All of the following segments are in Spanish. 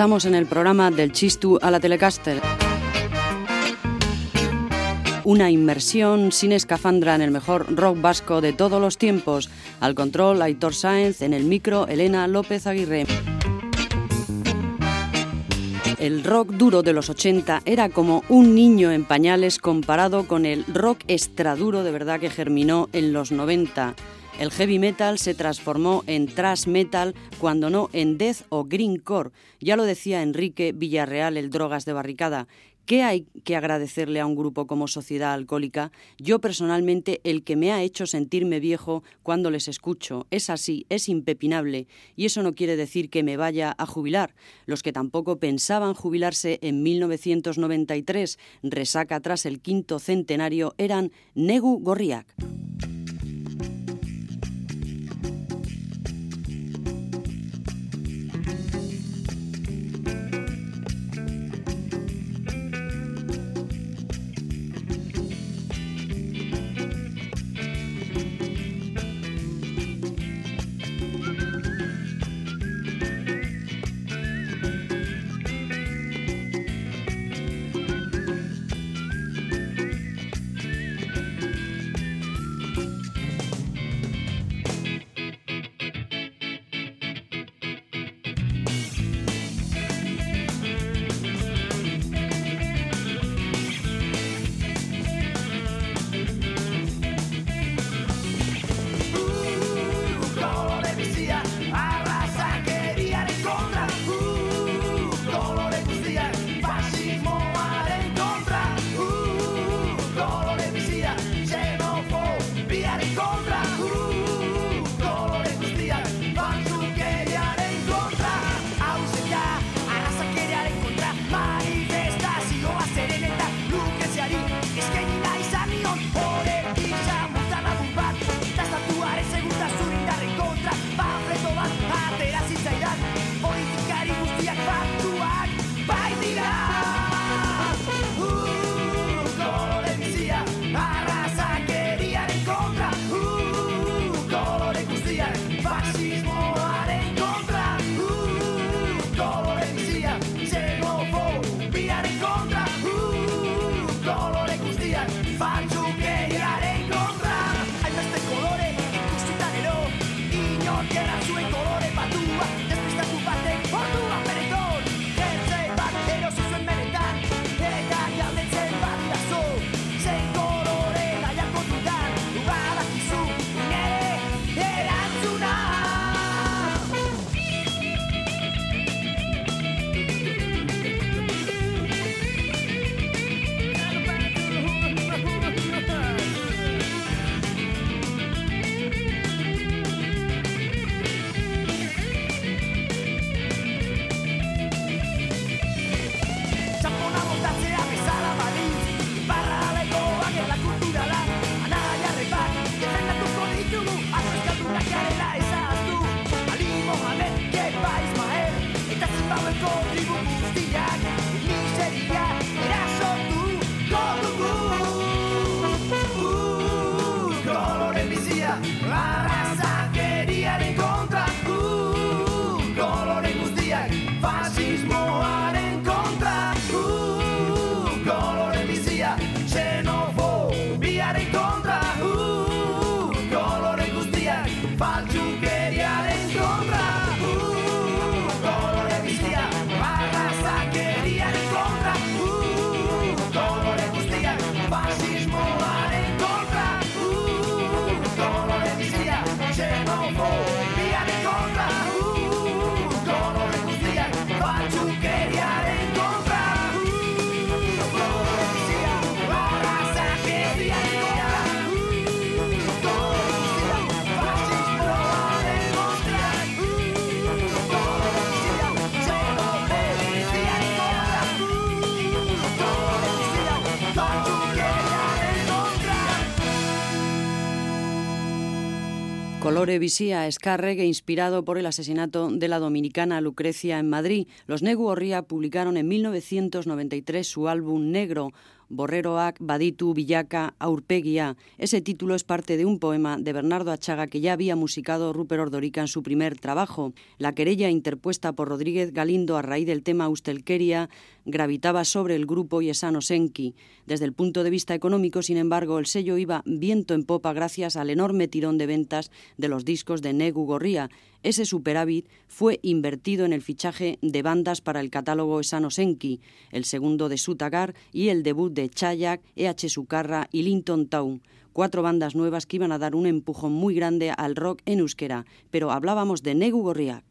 Estamos en el programa del Chistu a la Telecaster. Una inmersión sin escafandra en el mejor rock vasco de todos los tiempos. Al control, Aitor Sáenz, en el micro, Elena López Aguirre. El rock duro de los 80 era como un niño en pañales comparado con el rock extraduro de verdad que germinó en los 90. El heavy metal se transformó en thrash metal cuando no en death o greencore. Ya lo decía Enrique Villarreal, el Drogas de Barricada. ¿Qué hay que agradecerle a un grupo como Sociedad Alcohólica? Yo personalmente el que me ha hecho sentirme viejo cuando les escucho. Es así, es impepinable. Y eso no quiere decir que me vaya a jubilar. Los que tampoco pensaban jubilarse en 1993, resaca tras el quinto centenario, eran Negu Gorriak. Colore Visía Escarregue, inspirado por el asesinato de la dominicana Lucrecia en Madrid. Los Negu publicaron en 1993 su álbum Negro, Borreroak, Baditu, Villaca, Aurpeguía. Ese título es parte de un poema de Bernardo Achaga que ya había musicado Rupert Ordorica en su primer trabajo. La querella interpuesta por Rodríguez Galindo a raíz del tema Ustelqueria gravitaba sobre el grupo Yesano Senki. Desde el punto de vista económico, sin embargo, el sello iba viento en popa gracias al enorme tirón de ventas de los discos de Negu Gorría. Ese superávit fue invertido en el fichaje de bandas para el catálogo Esano Senki, el segundo de Sutagar y el debut de Chayak, E.H. Sukarra y Linton Town cuatro bandas nuevas que iban a dar un empujón muy grande al rock en euskera, pero hablábamos de Negu Gorriak.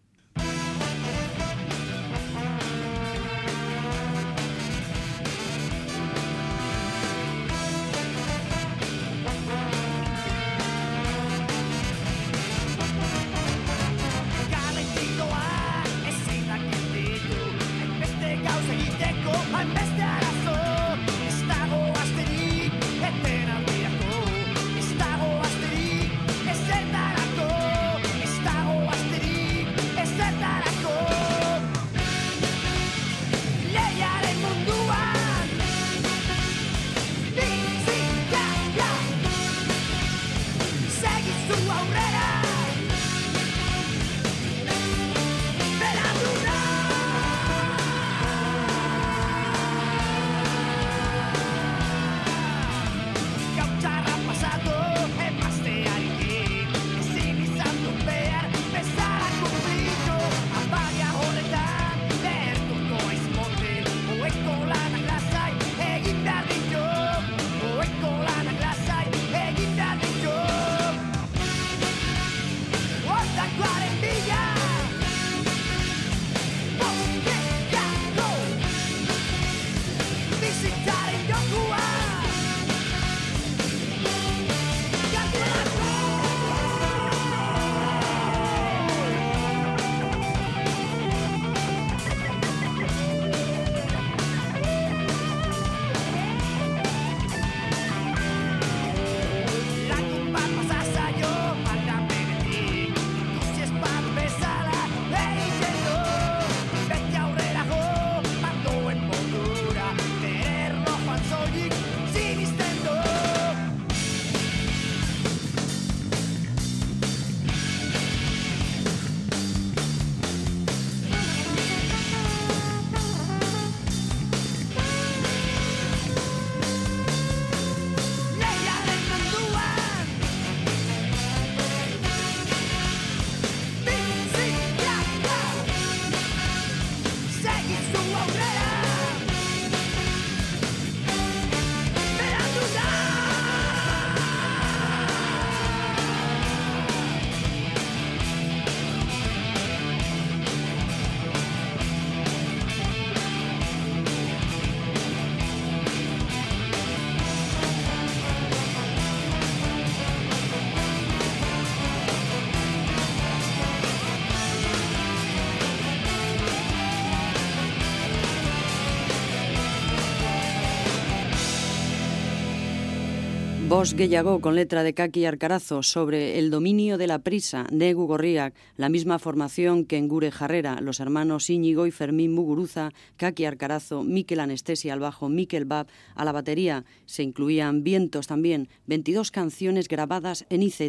Bos Gellago con letra de Kaki Arcarazo sobre el dominio de la prisa, Negu Gorriak, la misma formación que en Gure Jarrera, los hermanos Íñigo y Fermín Muguruza, Kaki Arcarazo, Miquel Anestesia al bajo, Miquel Bab a la batería. Se incluían vientos también, 22 canciones grabadas en IZ.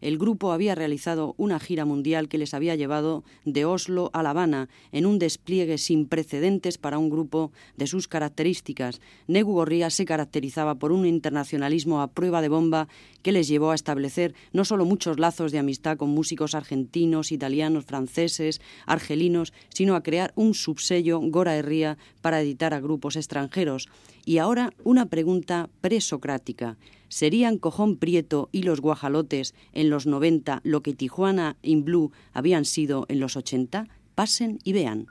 El grupo había realizado una gira mundial que les había llevado de Oslo a La Habana en un despliegue sin precedentes para un grupo de sus características. Negu Gorria se caracterizaba por un internacionalismo prueba de bomba que les llevó a establecer no solo muchos lazos de amistad con músicos argentinos, italianos, franceses, argelinos, sino a crear un subsello Gora Herría para editar a grupos extranjeros. Y ahora una pregunta presocrática. ¿Serían Cojón Prieto y los Guajalotes en los 90 lo que Tijuana in Blue habían sido en los 80? Pasen y vean.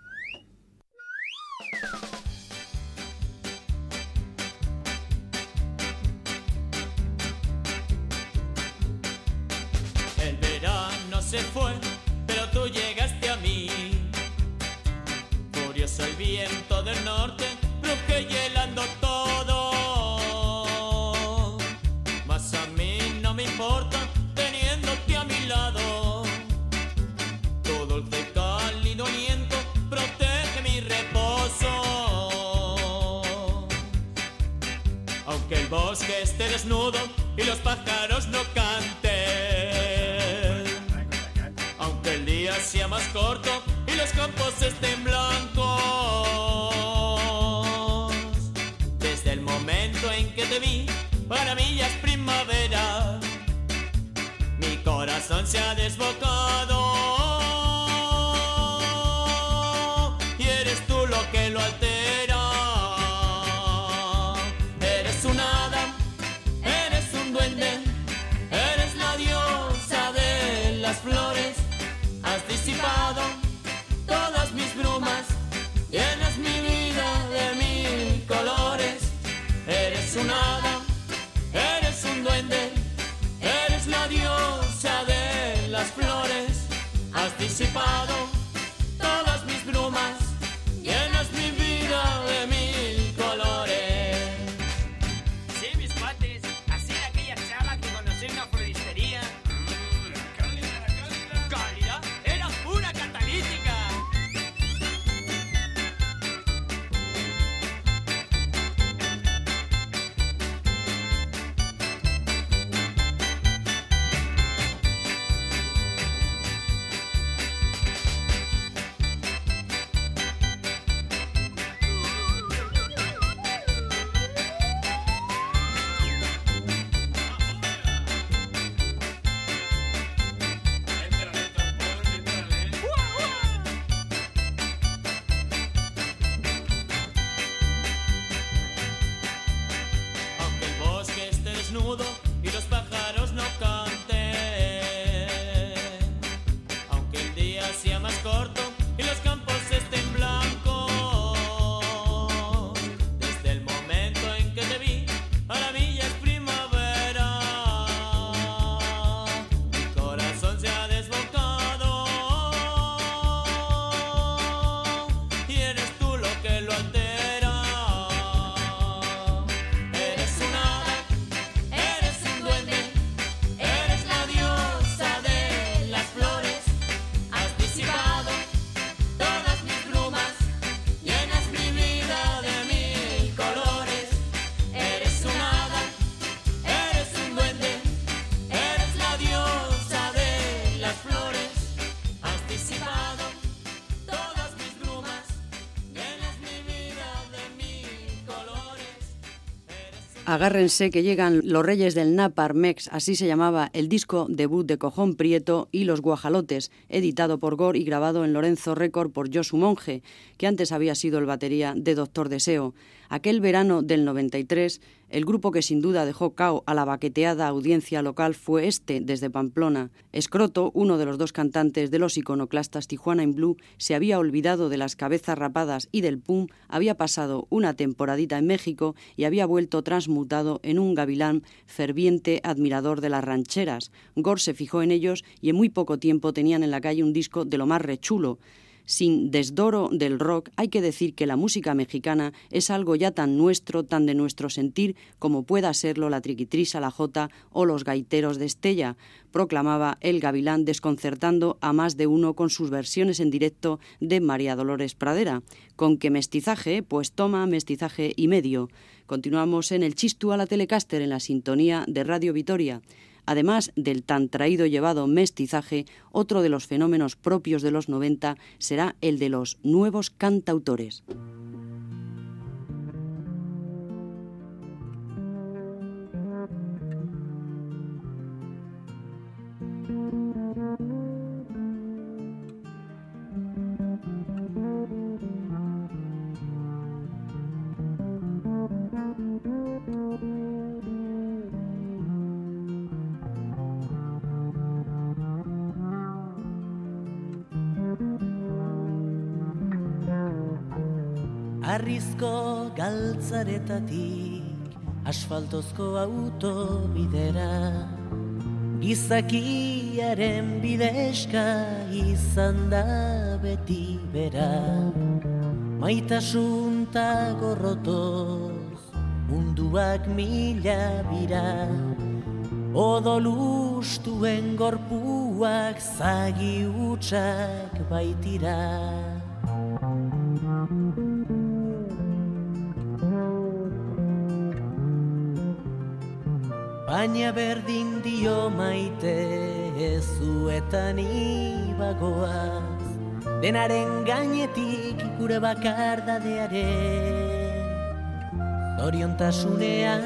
Se fue, pero tú llegaste a mí. Furioso el viento del norte, que hielando todo. Mas a mí no me importa teniéndote a mi lado. Todo el cálido aliento protege mi reposo. bosque esté desnudo y los pájaros no canten. Más corto y los campos estén blancos. Desde el momento en que te vi, para mí ya es primavera. Mi corazón se ha desbocado. Agárrense que llegan los reyes del Naparmex, así se llamaba el disco debut de Cojón Prieto y Los Guajalotes, editado por Gore y grabado en Lorenzo Record por Josu Monge, que antes había sido el batería de Doctor Deseo. Aquel verano del 93, el grupo que sin duda dejó cao a la baqueteada audiencia local fue este, desde Pamplona. Escroto, uno de los dos cantantes de los iconoclastas Tijuana in Blue, se había olvidado de las cabezas rapadas y del pum, había pasado una temporadita en México y había vuelto transmutado en un gavilán ferviente admirador de las rancheras. Gore se fijó en ellos y en muy poco tiempo tenían en la calle un disco de lo más rechulo. Sin desdoro del rock, hay que decir que la música mexicana es algo ya tan nuestro, tan de nuestro sentir, como pueda serlo la triquitrisa, la jota o los gaiteros de Estella, proclamaba el gavilán desconcertando a más de uno con sus versiones en directo de María Dolores Pradera. Con que mestizaje, pues toma mestizaje y medio. Continuamos en el Chistu a la Telecaster en la sintonía de Radio Vitoria. Además del tan traído llevado mestizaje, otro de los fenómenos propios de los 90 será el de los nuevos cantautores. Arrizko galtzaretatik asfaltozko autobidera Gizakiaren bideska izan da beti bera. Maitasun ta gorrotoz munduak mila bira. Odolustuen gorpuak zagi utxak baitira Baina berdin dio maite ezuetan ibagoaz. Denaren gainetik gure bakardadearen Zoriontasunean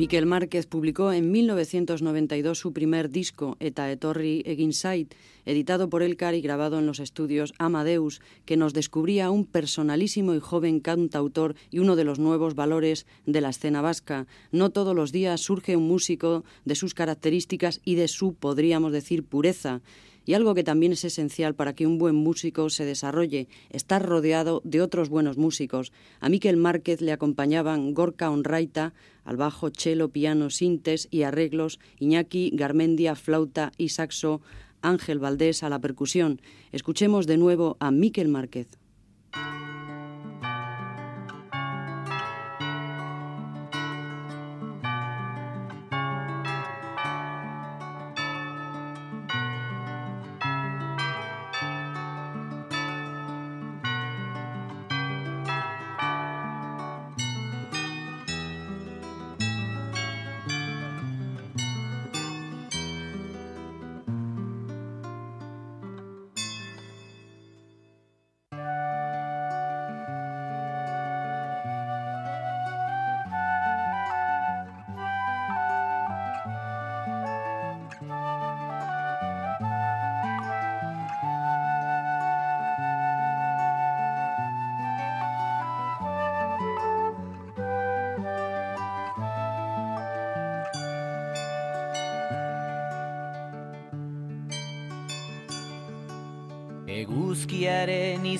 Miquel Márquez publicó en 1992 su primer disco, Eta Etorri Egin Zait, editado por Elcar y grabado en los estudios Amadeus, que nos descubría un personalísimo y joven cantautor y uno de los nuevos valores de la escena vasca. No todos los días surge un músico de sus características y de su, podríamos decir, pureza. Y algo que también es esencial para que un buen músico se desarrolle, estar rodeado de otros buenos músicos. A Miquel Márquez le acompañaban Gorka Onraita, al bajo, cello, piano, sintes y arreglos, Iñaki, Garmendia, flauta y saxo, Ángel Valdés a la percusión. Escuchemos de nuevo a Miquel Márquez.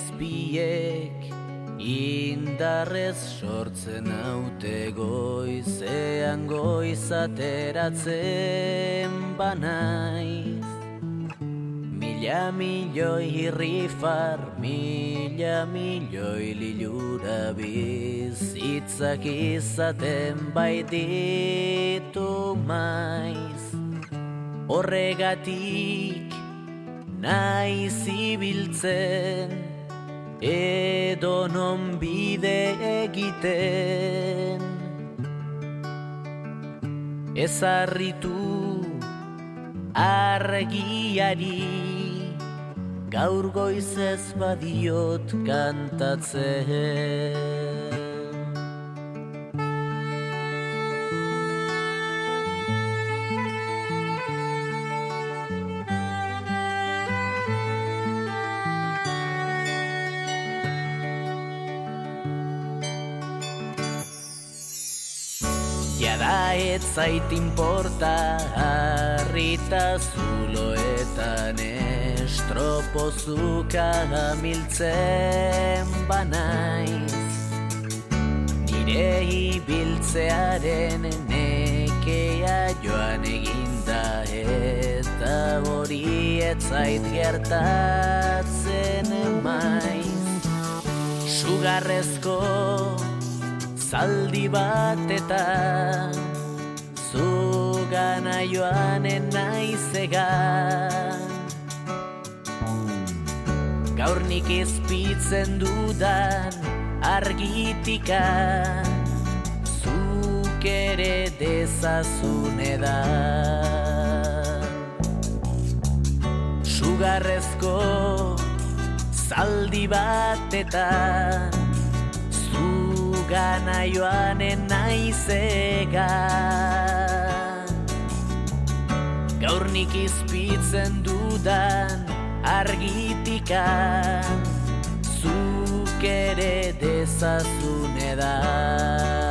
Izpiek Indarrez sortzen haute goizean goizateratzen banaiz. Mila milioi irrifar, mila milioi lilura bizitzak izaten baititu maiz. Horregatik nahi zibiltzen edo non bide egiten. Ezarritu argiari gaur goizez badiot kantatzen ez zait inporta harrita zuloetan estropozuka miltzen banaiz. Nire ibiltzearen nekea joan eginda eta hori ez zait gertatzen maiz. Sugarrezko zaldi bat eta zugana joanen naizegan Gaur nik izpitzen dudan argitika Zuk ere dezazun edan Sugarrezko zaldi bat gana joanen naizega Gaur nik izpitzen dudan argitika. Zuk ere dezazun edan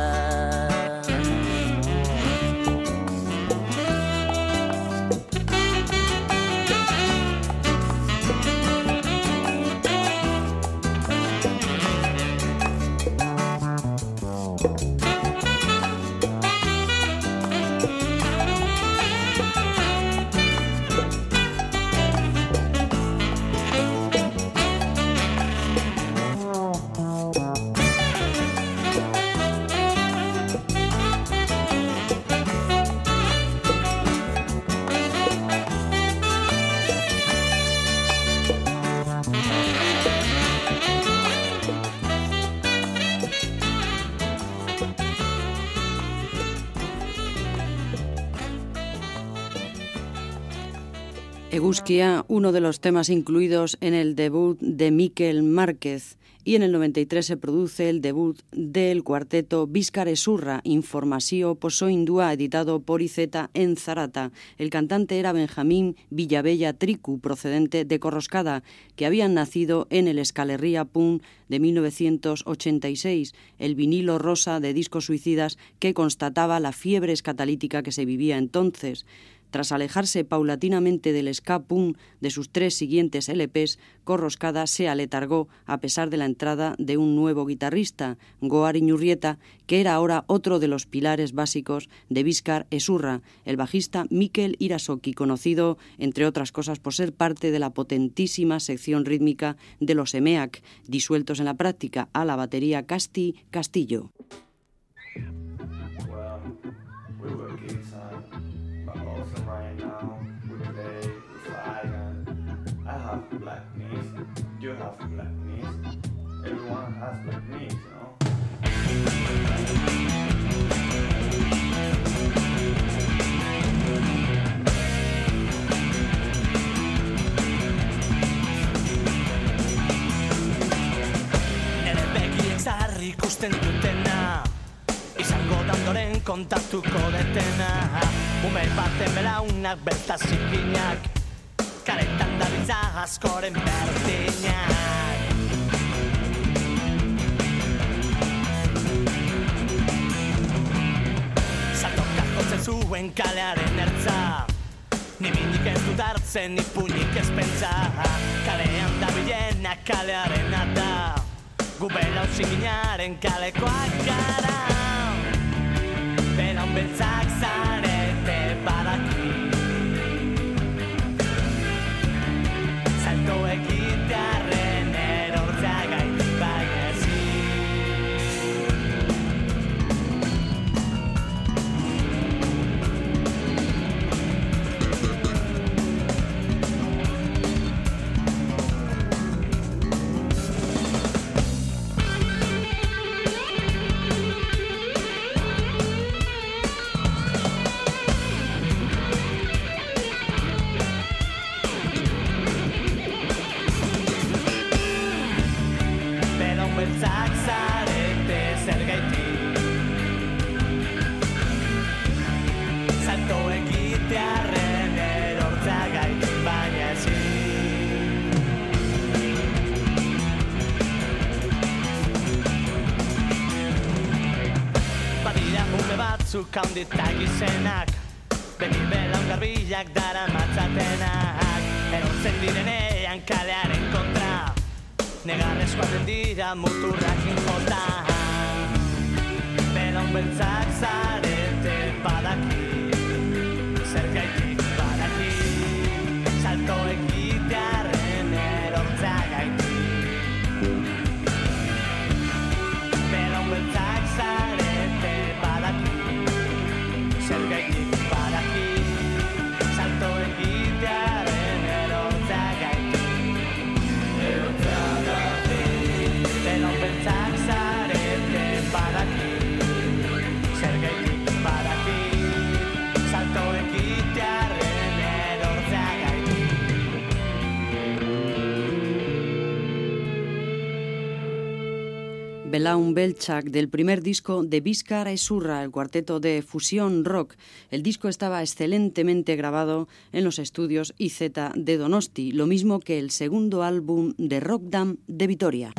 Egusquia, uno de los temas incluidos en el debut de Miquel Márquez, y en el 93 se produce el debut del cuarteto Víscar Esurra, Informasio Posoindúa, editado por Iceta en Zarata. El cantante era Benjamín Villavella Tricu, procedente de Corroscada, que habían nacido en el Escalerría Punk de 1986, el vinilo rosa de discos suicidas que constataba la fiebre escatalítica que se vivía entonces. Tras alejarse paulatinamente del ska punk de sus tres siguientes LPs, Corroscada se aletargó a pesar de la entrada de un nuevo guitarrista, Goar Iñurrieta, que era ahora otro de los pilares básicos de Vizcar Esurra, el bajista Mikel Irasoki, conocido, entre otras cosas, por ser parte de la potentísima sección rítmica de los EMEAC, disueltos en la práctica a la batería Casti Castillo. Ikusten dutena. Izango da ondoren kontatuko detena. Ume baten belaunak belta zikinak. Karetan dabiltza askoren berdinak. Saltoka jotzen zuen kalearen ertza. Ni minik ez dut hartzen, ni puñik ez pentsa. Kalean da bilena kalearen da Gu belau zikinaren kalekoak gara. Belaun beltzak zare guztiak dara matzatenak Erortzen direnean kalearen kontra. Negarrezkoa den dira muturrak inkota Belon beltzak zara Belaun Belchak del primer disco de Vizcara Esurra, el cuarteto de fusión rock. El disco estaba excelentemente grabado en los estudios IZ de Donosti, lo mismo que el segundo álbum de Rockdam de Vitoria.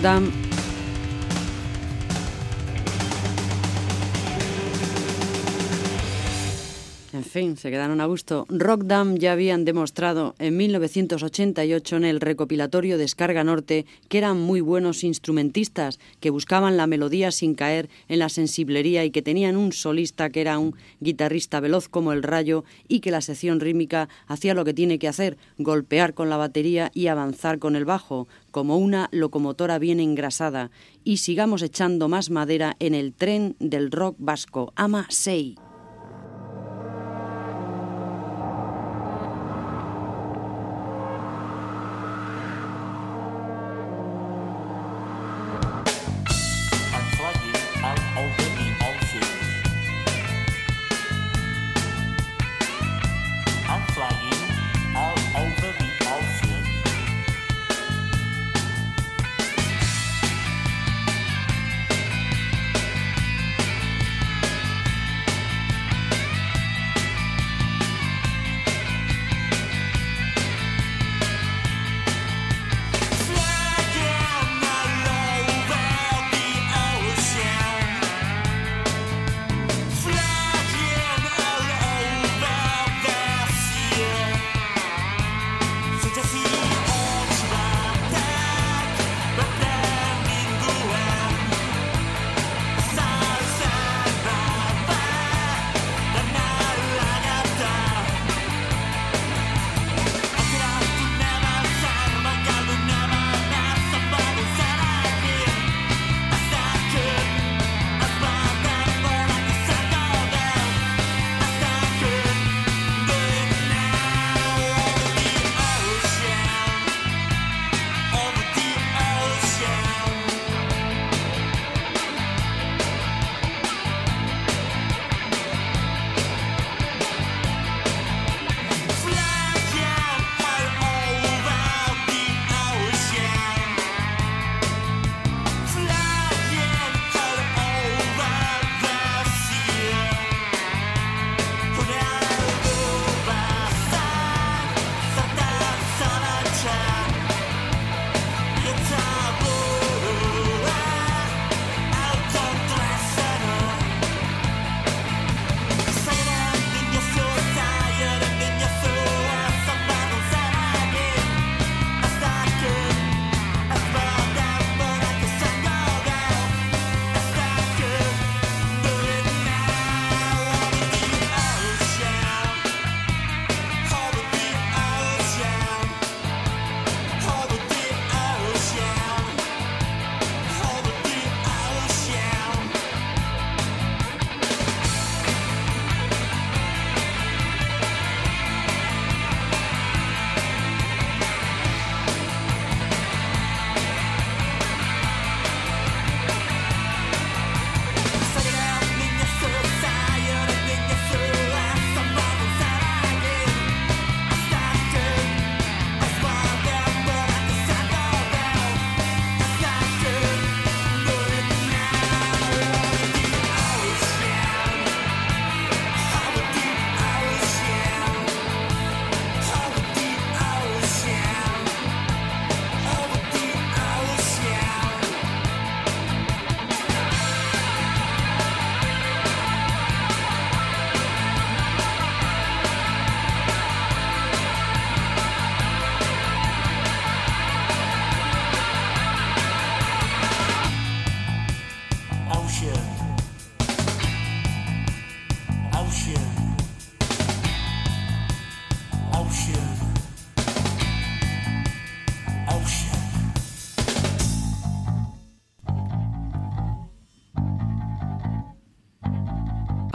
Амстердам Se quedaron a gusto. Rockdam ya habían demostrado en 1988 en el recopilatorio Descarga Norte que eran muy buenos instrumentistas, que buscaban la melodía sin caer en la sensiblería y que tenían un solista que era un guitarrista veloz como el rayo y que la sección rítmica hacía lo que tiene que hacer, golpear con la batería y avanzar con el bajo, como una locomotora bien engrasada. Y sigamos echando más madera en el tren del rock vasco. Ama Sei.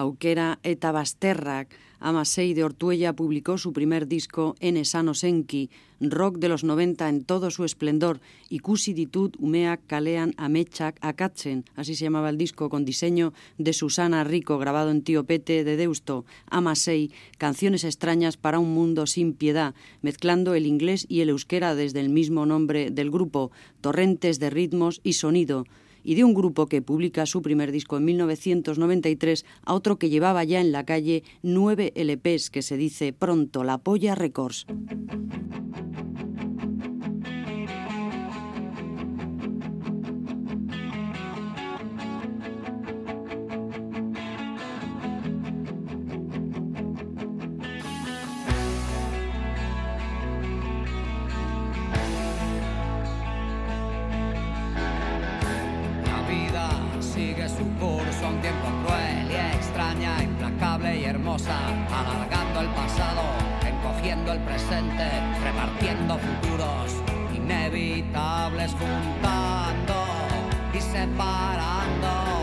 Auquera eta Basterrak, Amasei de Ortuella publicó su primer disco en Esano Senki, rock de los 90 en todo su esplendor, Ikusi ditut umeak kalean ametsak akatzen, así se llamaba el disco, con diseño de Susana Rico, grabado en Tío Pete de Deusto, Amasei, canciones extrañas para un mundo sin piedad, mezclando el inglés y el euskera desde el mismo nombre del grupo, torrentes de ritmos y sonido, y de un grupo que publica su primer disco en 1993 a otro que llevaba ya en la calle nueve LPs que se dice pronto La Polla Records.「sigue su curso un tiempo cruel y extraña, implacable y hermosa, alargando el pasado, encogiendo el presente, repartiendo futuros inevitables, juntando y separando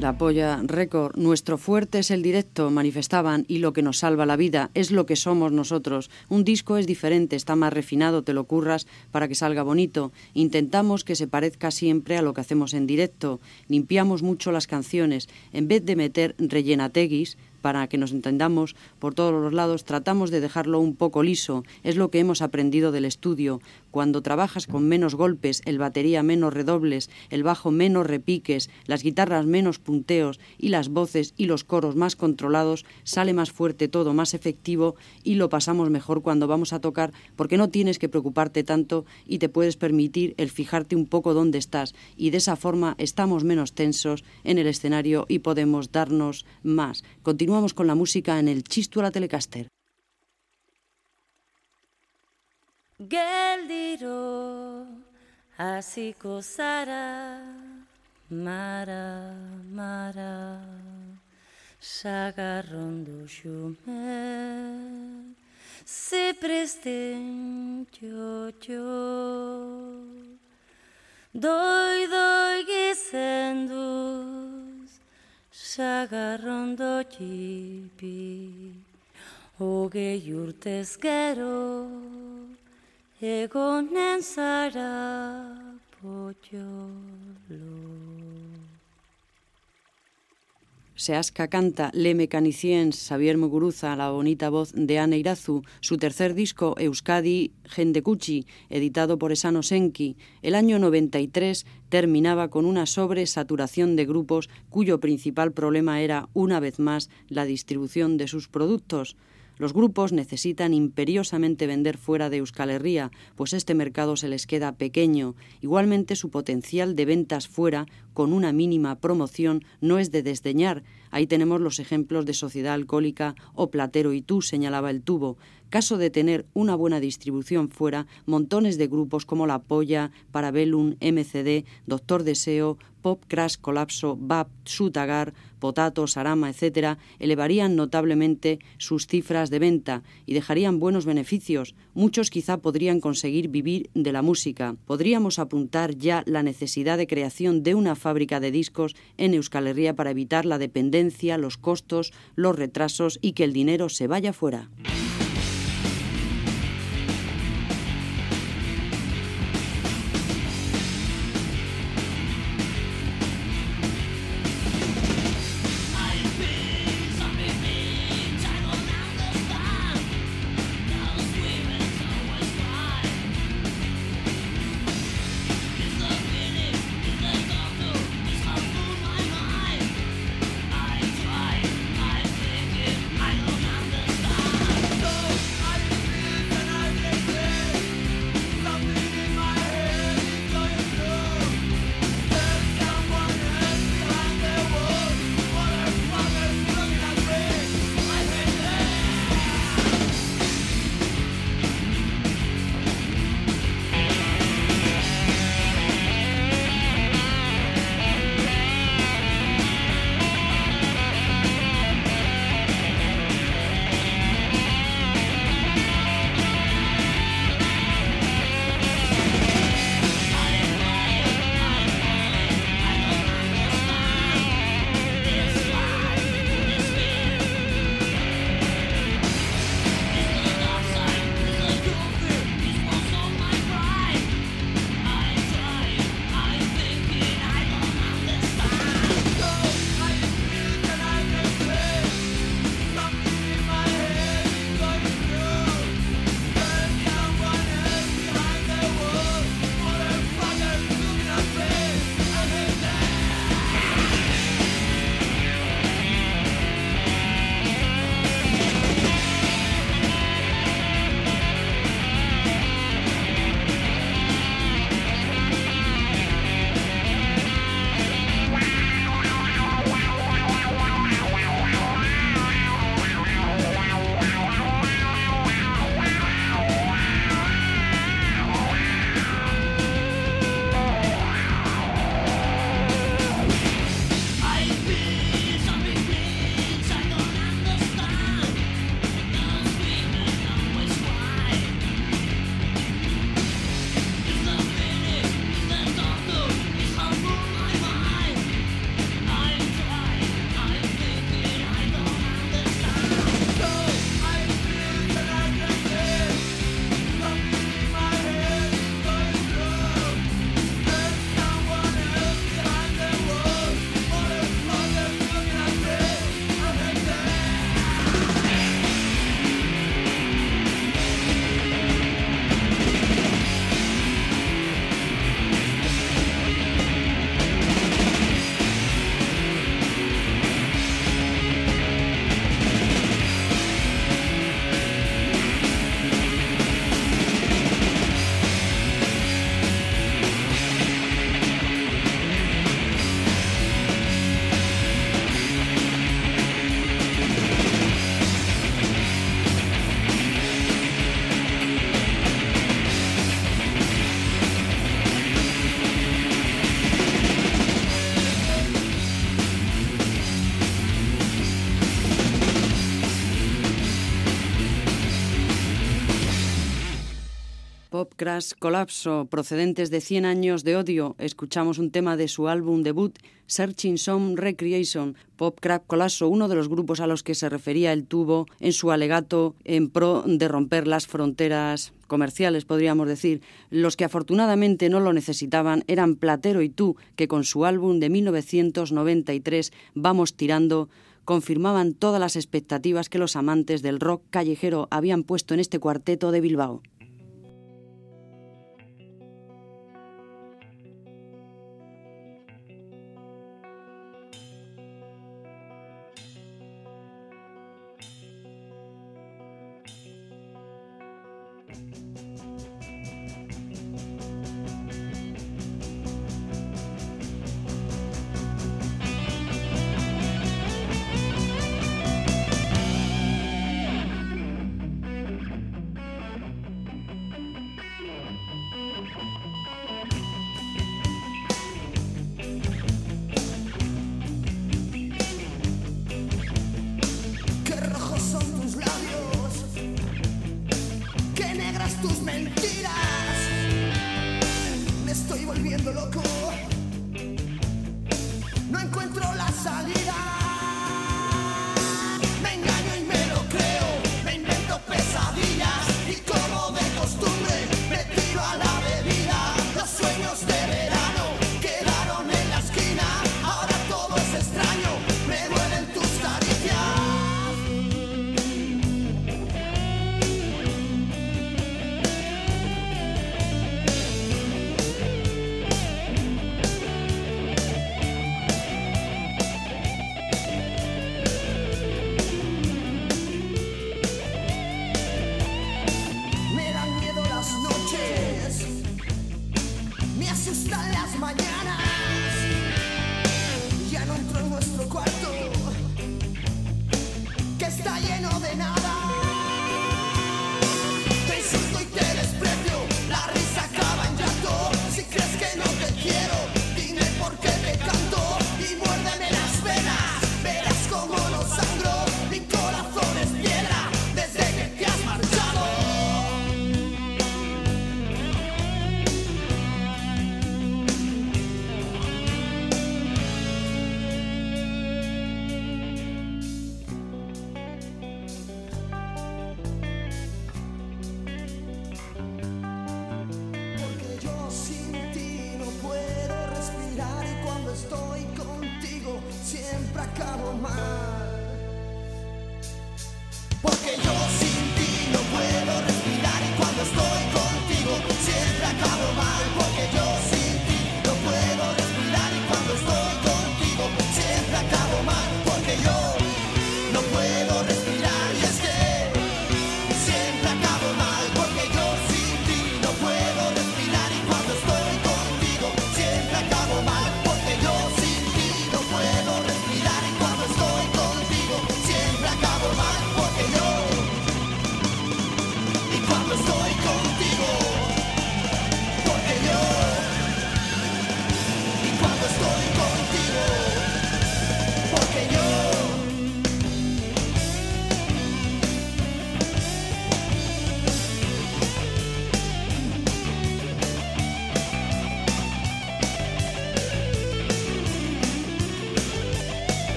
La polla récord, nuestro fuerte es el directo, manifestaban, y lo que nos salva la vida es lo que somos nosotros. Un disco es diferente, está más refinado, te lo curras para que salga bonito. Intentamos que se parezca siempre a lo que hacemos en directo. Limpiamos mucho las canciones. En vez de meter rellenateguis, para que nos entendamos por todos los lados, tratamos de dejarlo un poco liso. Es lo que hemos aprendido del estudio. Cuando trabajas con menos golpes, el batería menos redobles, el bajo menos repiques, las guitarras menos punteos y las voces y los coros más controlados, sale más fuerte todo, más efectivo y lo pasamos mejor cuando vamos a tocar porque no tienes que preocuparte tanto y te puedes permitir el fijarte un poco dónde estás y de esa forma estamos menos tensos en el escenario y podemos darnos más. Continuamos con la música en el Chistu a la Telecaster. geldiro hasiko zara mara mara sagarrondo xume. Se presten txo txo doi doi gizenduz sagarrondo txipi. Hogei urtez gero Egonen zara. Seasca canta Le Mechaniciens, Xavier Muguruza, la bonita voz de Ana Irazu, su tercer disco Euskadi Gendecuchi, editado por Esano Senki. El año 93 terminaba con una sobresaturación de grupos cuyo principal problema era, una vez más, la distribución de sus productos. Los grupos necesitan imperiosamente vender fuera de Euskal Herria, pues este mercado se les queda pequeño. Igualmente su potencial de ventas fuera, con una mínima promoción, no es de desdeñar. Ahí tenemos los ejemplos de Sociedad Alcohólica o Platero y tú, señalaba el tubo. Caso de tener una buena distribución fuera, montones de grupos como La Polla, Parabellum, MCD, Doctor Deseo, Pop Crash Colapso, BAP, Sutagar, Potato, Sarama, etc., elevarían notablemente sus cifras de venta y dejarían buenos beneficios. Muchos quizá podrían conseguir vivir de la música. Podríamos apuntar ya la necesidad de creación de una fábrica de discos en Euskal Herria para evitar la dependencia, los costos, los retrasos y que el dinero se vaya fuera. Crash Colapso, procedentes de 100 años de odio, escuchamos un tema de su álbum debut, Searching Some Recreation. Pop Crash Colapso, uno de los grupos a los que se refería el tubo en su alegato en pro de romper las fronteras comerciales, podríamos decir. Los que afortunadamente no lo necesitaban eran Platero y tú, que con su álbum de 1993, Vamos tirando, confirmaban todas las expectativas que los amantes del rock callejero habían puesto en este cuarteto de Bilbao.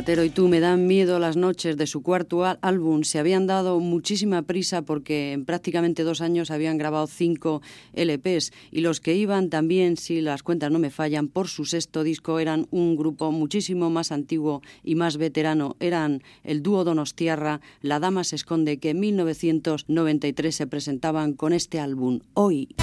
Ratero y tú me dan miedo las noches de su cuarto álbum. Se habían dado muchísima prisa porque en prácticamente dos años habían grabado cinco LPs y los que iban también, si las cuentas no me fallan, por su sexto disco eran un grupo muchísimo más antiguo y más veterano. Eran el dúo Donostiarra, La Dama se esconde, que en 1993 se presentaban con este álbum. Hoy.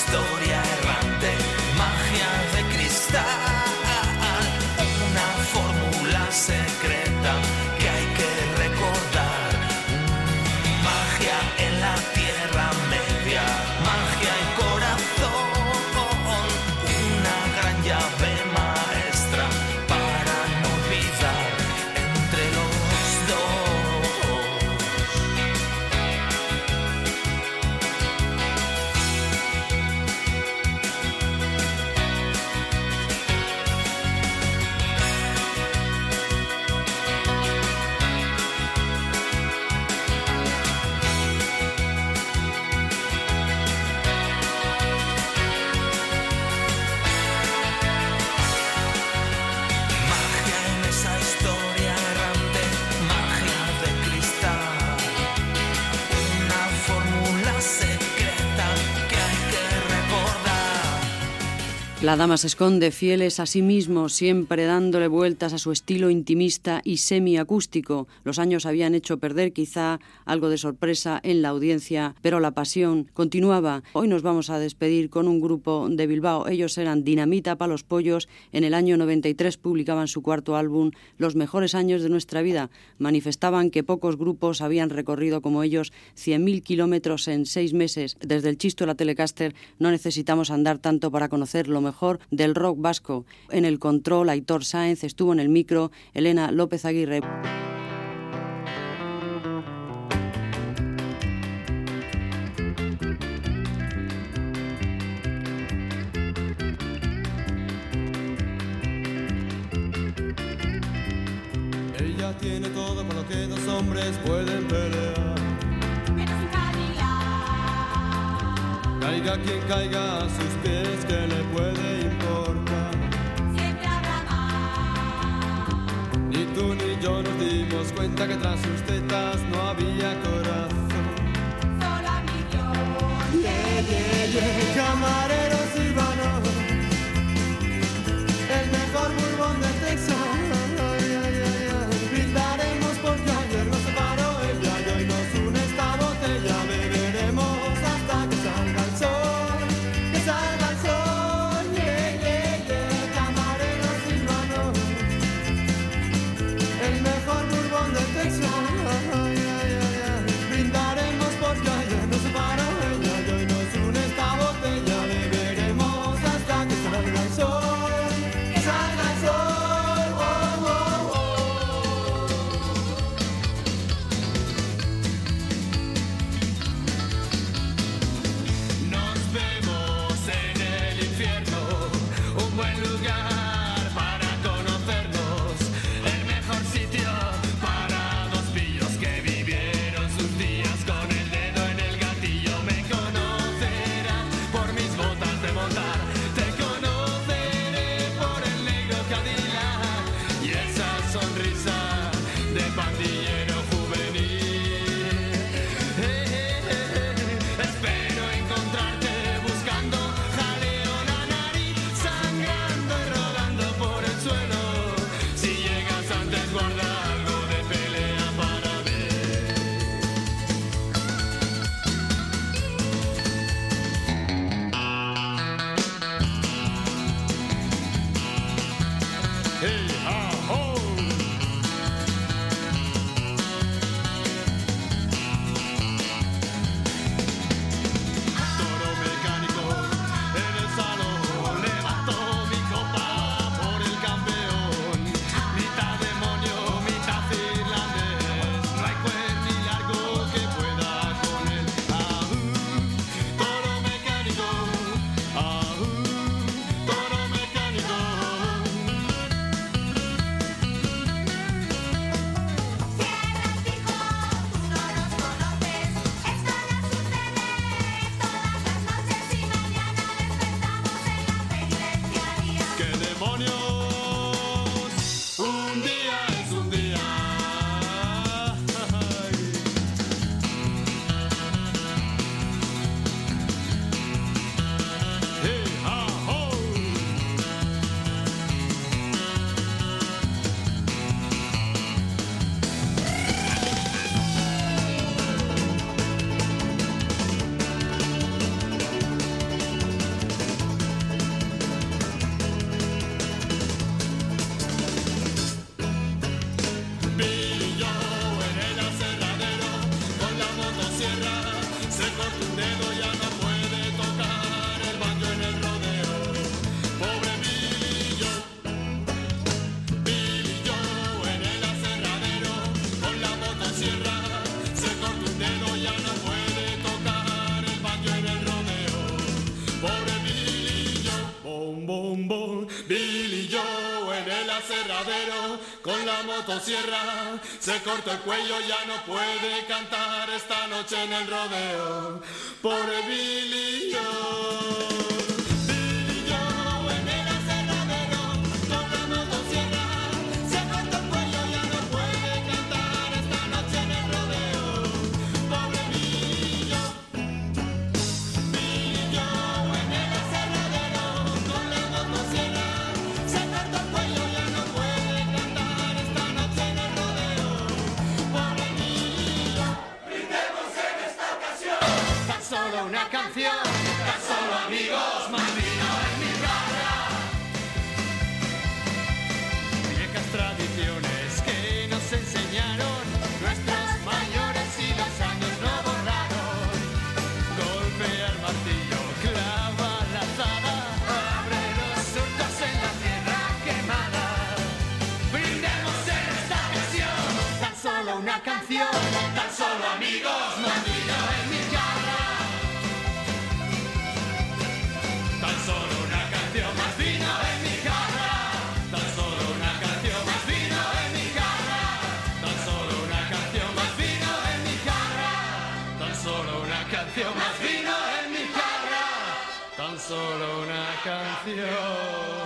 historia errante, magia de cristal. La dama se esconde, fieles a sí mismo, siempre dándole vueltas a su estilo intimista y semiacústico. Los años habían hecho perder quizá algo de sorpresa en la audiencia, pero la pasión continuaba. Hoy nos vamos a despedir con un grupo de Bilbao. Ellos eran Dinamita para los Pollos. En el año 93 publicaban su cuarto álbum, Los mejores años de nuestra vida. Manifestaban que pocos grupos habían recorrido como ellos 100.000 kilómetros en seis meses. Desde el Chisto a la Telecaster no necesitamos andar tanto para conocer lo mejor del rock vasco. En el control, Aitor Sáenz estuvo en el micro, Elena López Aguirre. Ella tiene todo por lo que dos hombres pueden pelear. Caiga quien caiga a sus pies, que le puede importar? Ni tú ni yo nos dimos cuenta que tras sus tetas no había corazón. Yeah, yeah, yeah, camarero con la motosierra se cortó el cuello, ya no puede cantar esta noche en el rodeo. Pobre Billy una canción. Solo una canción.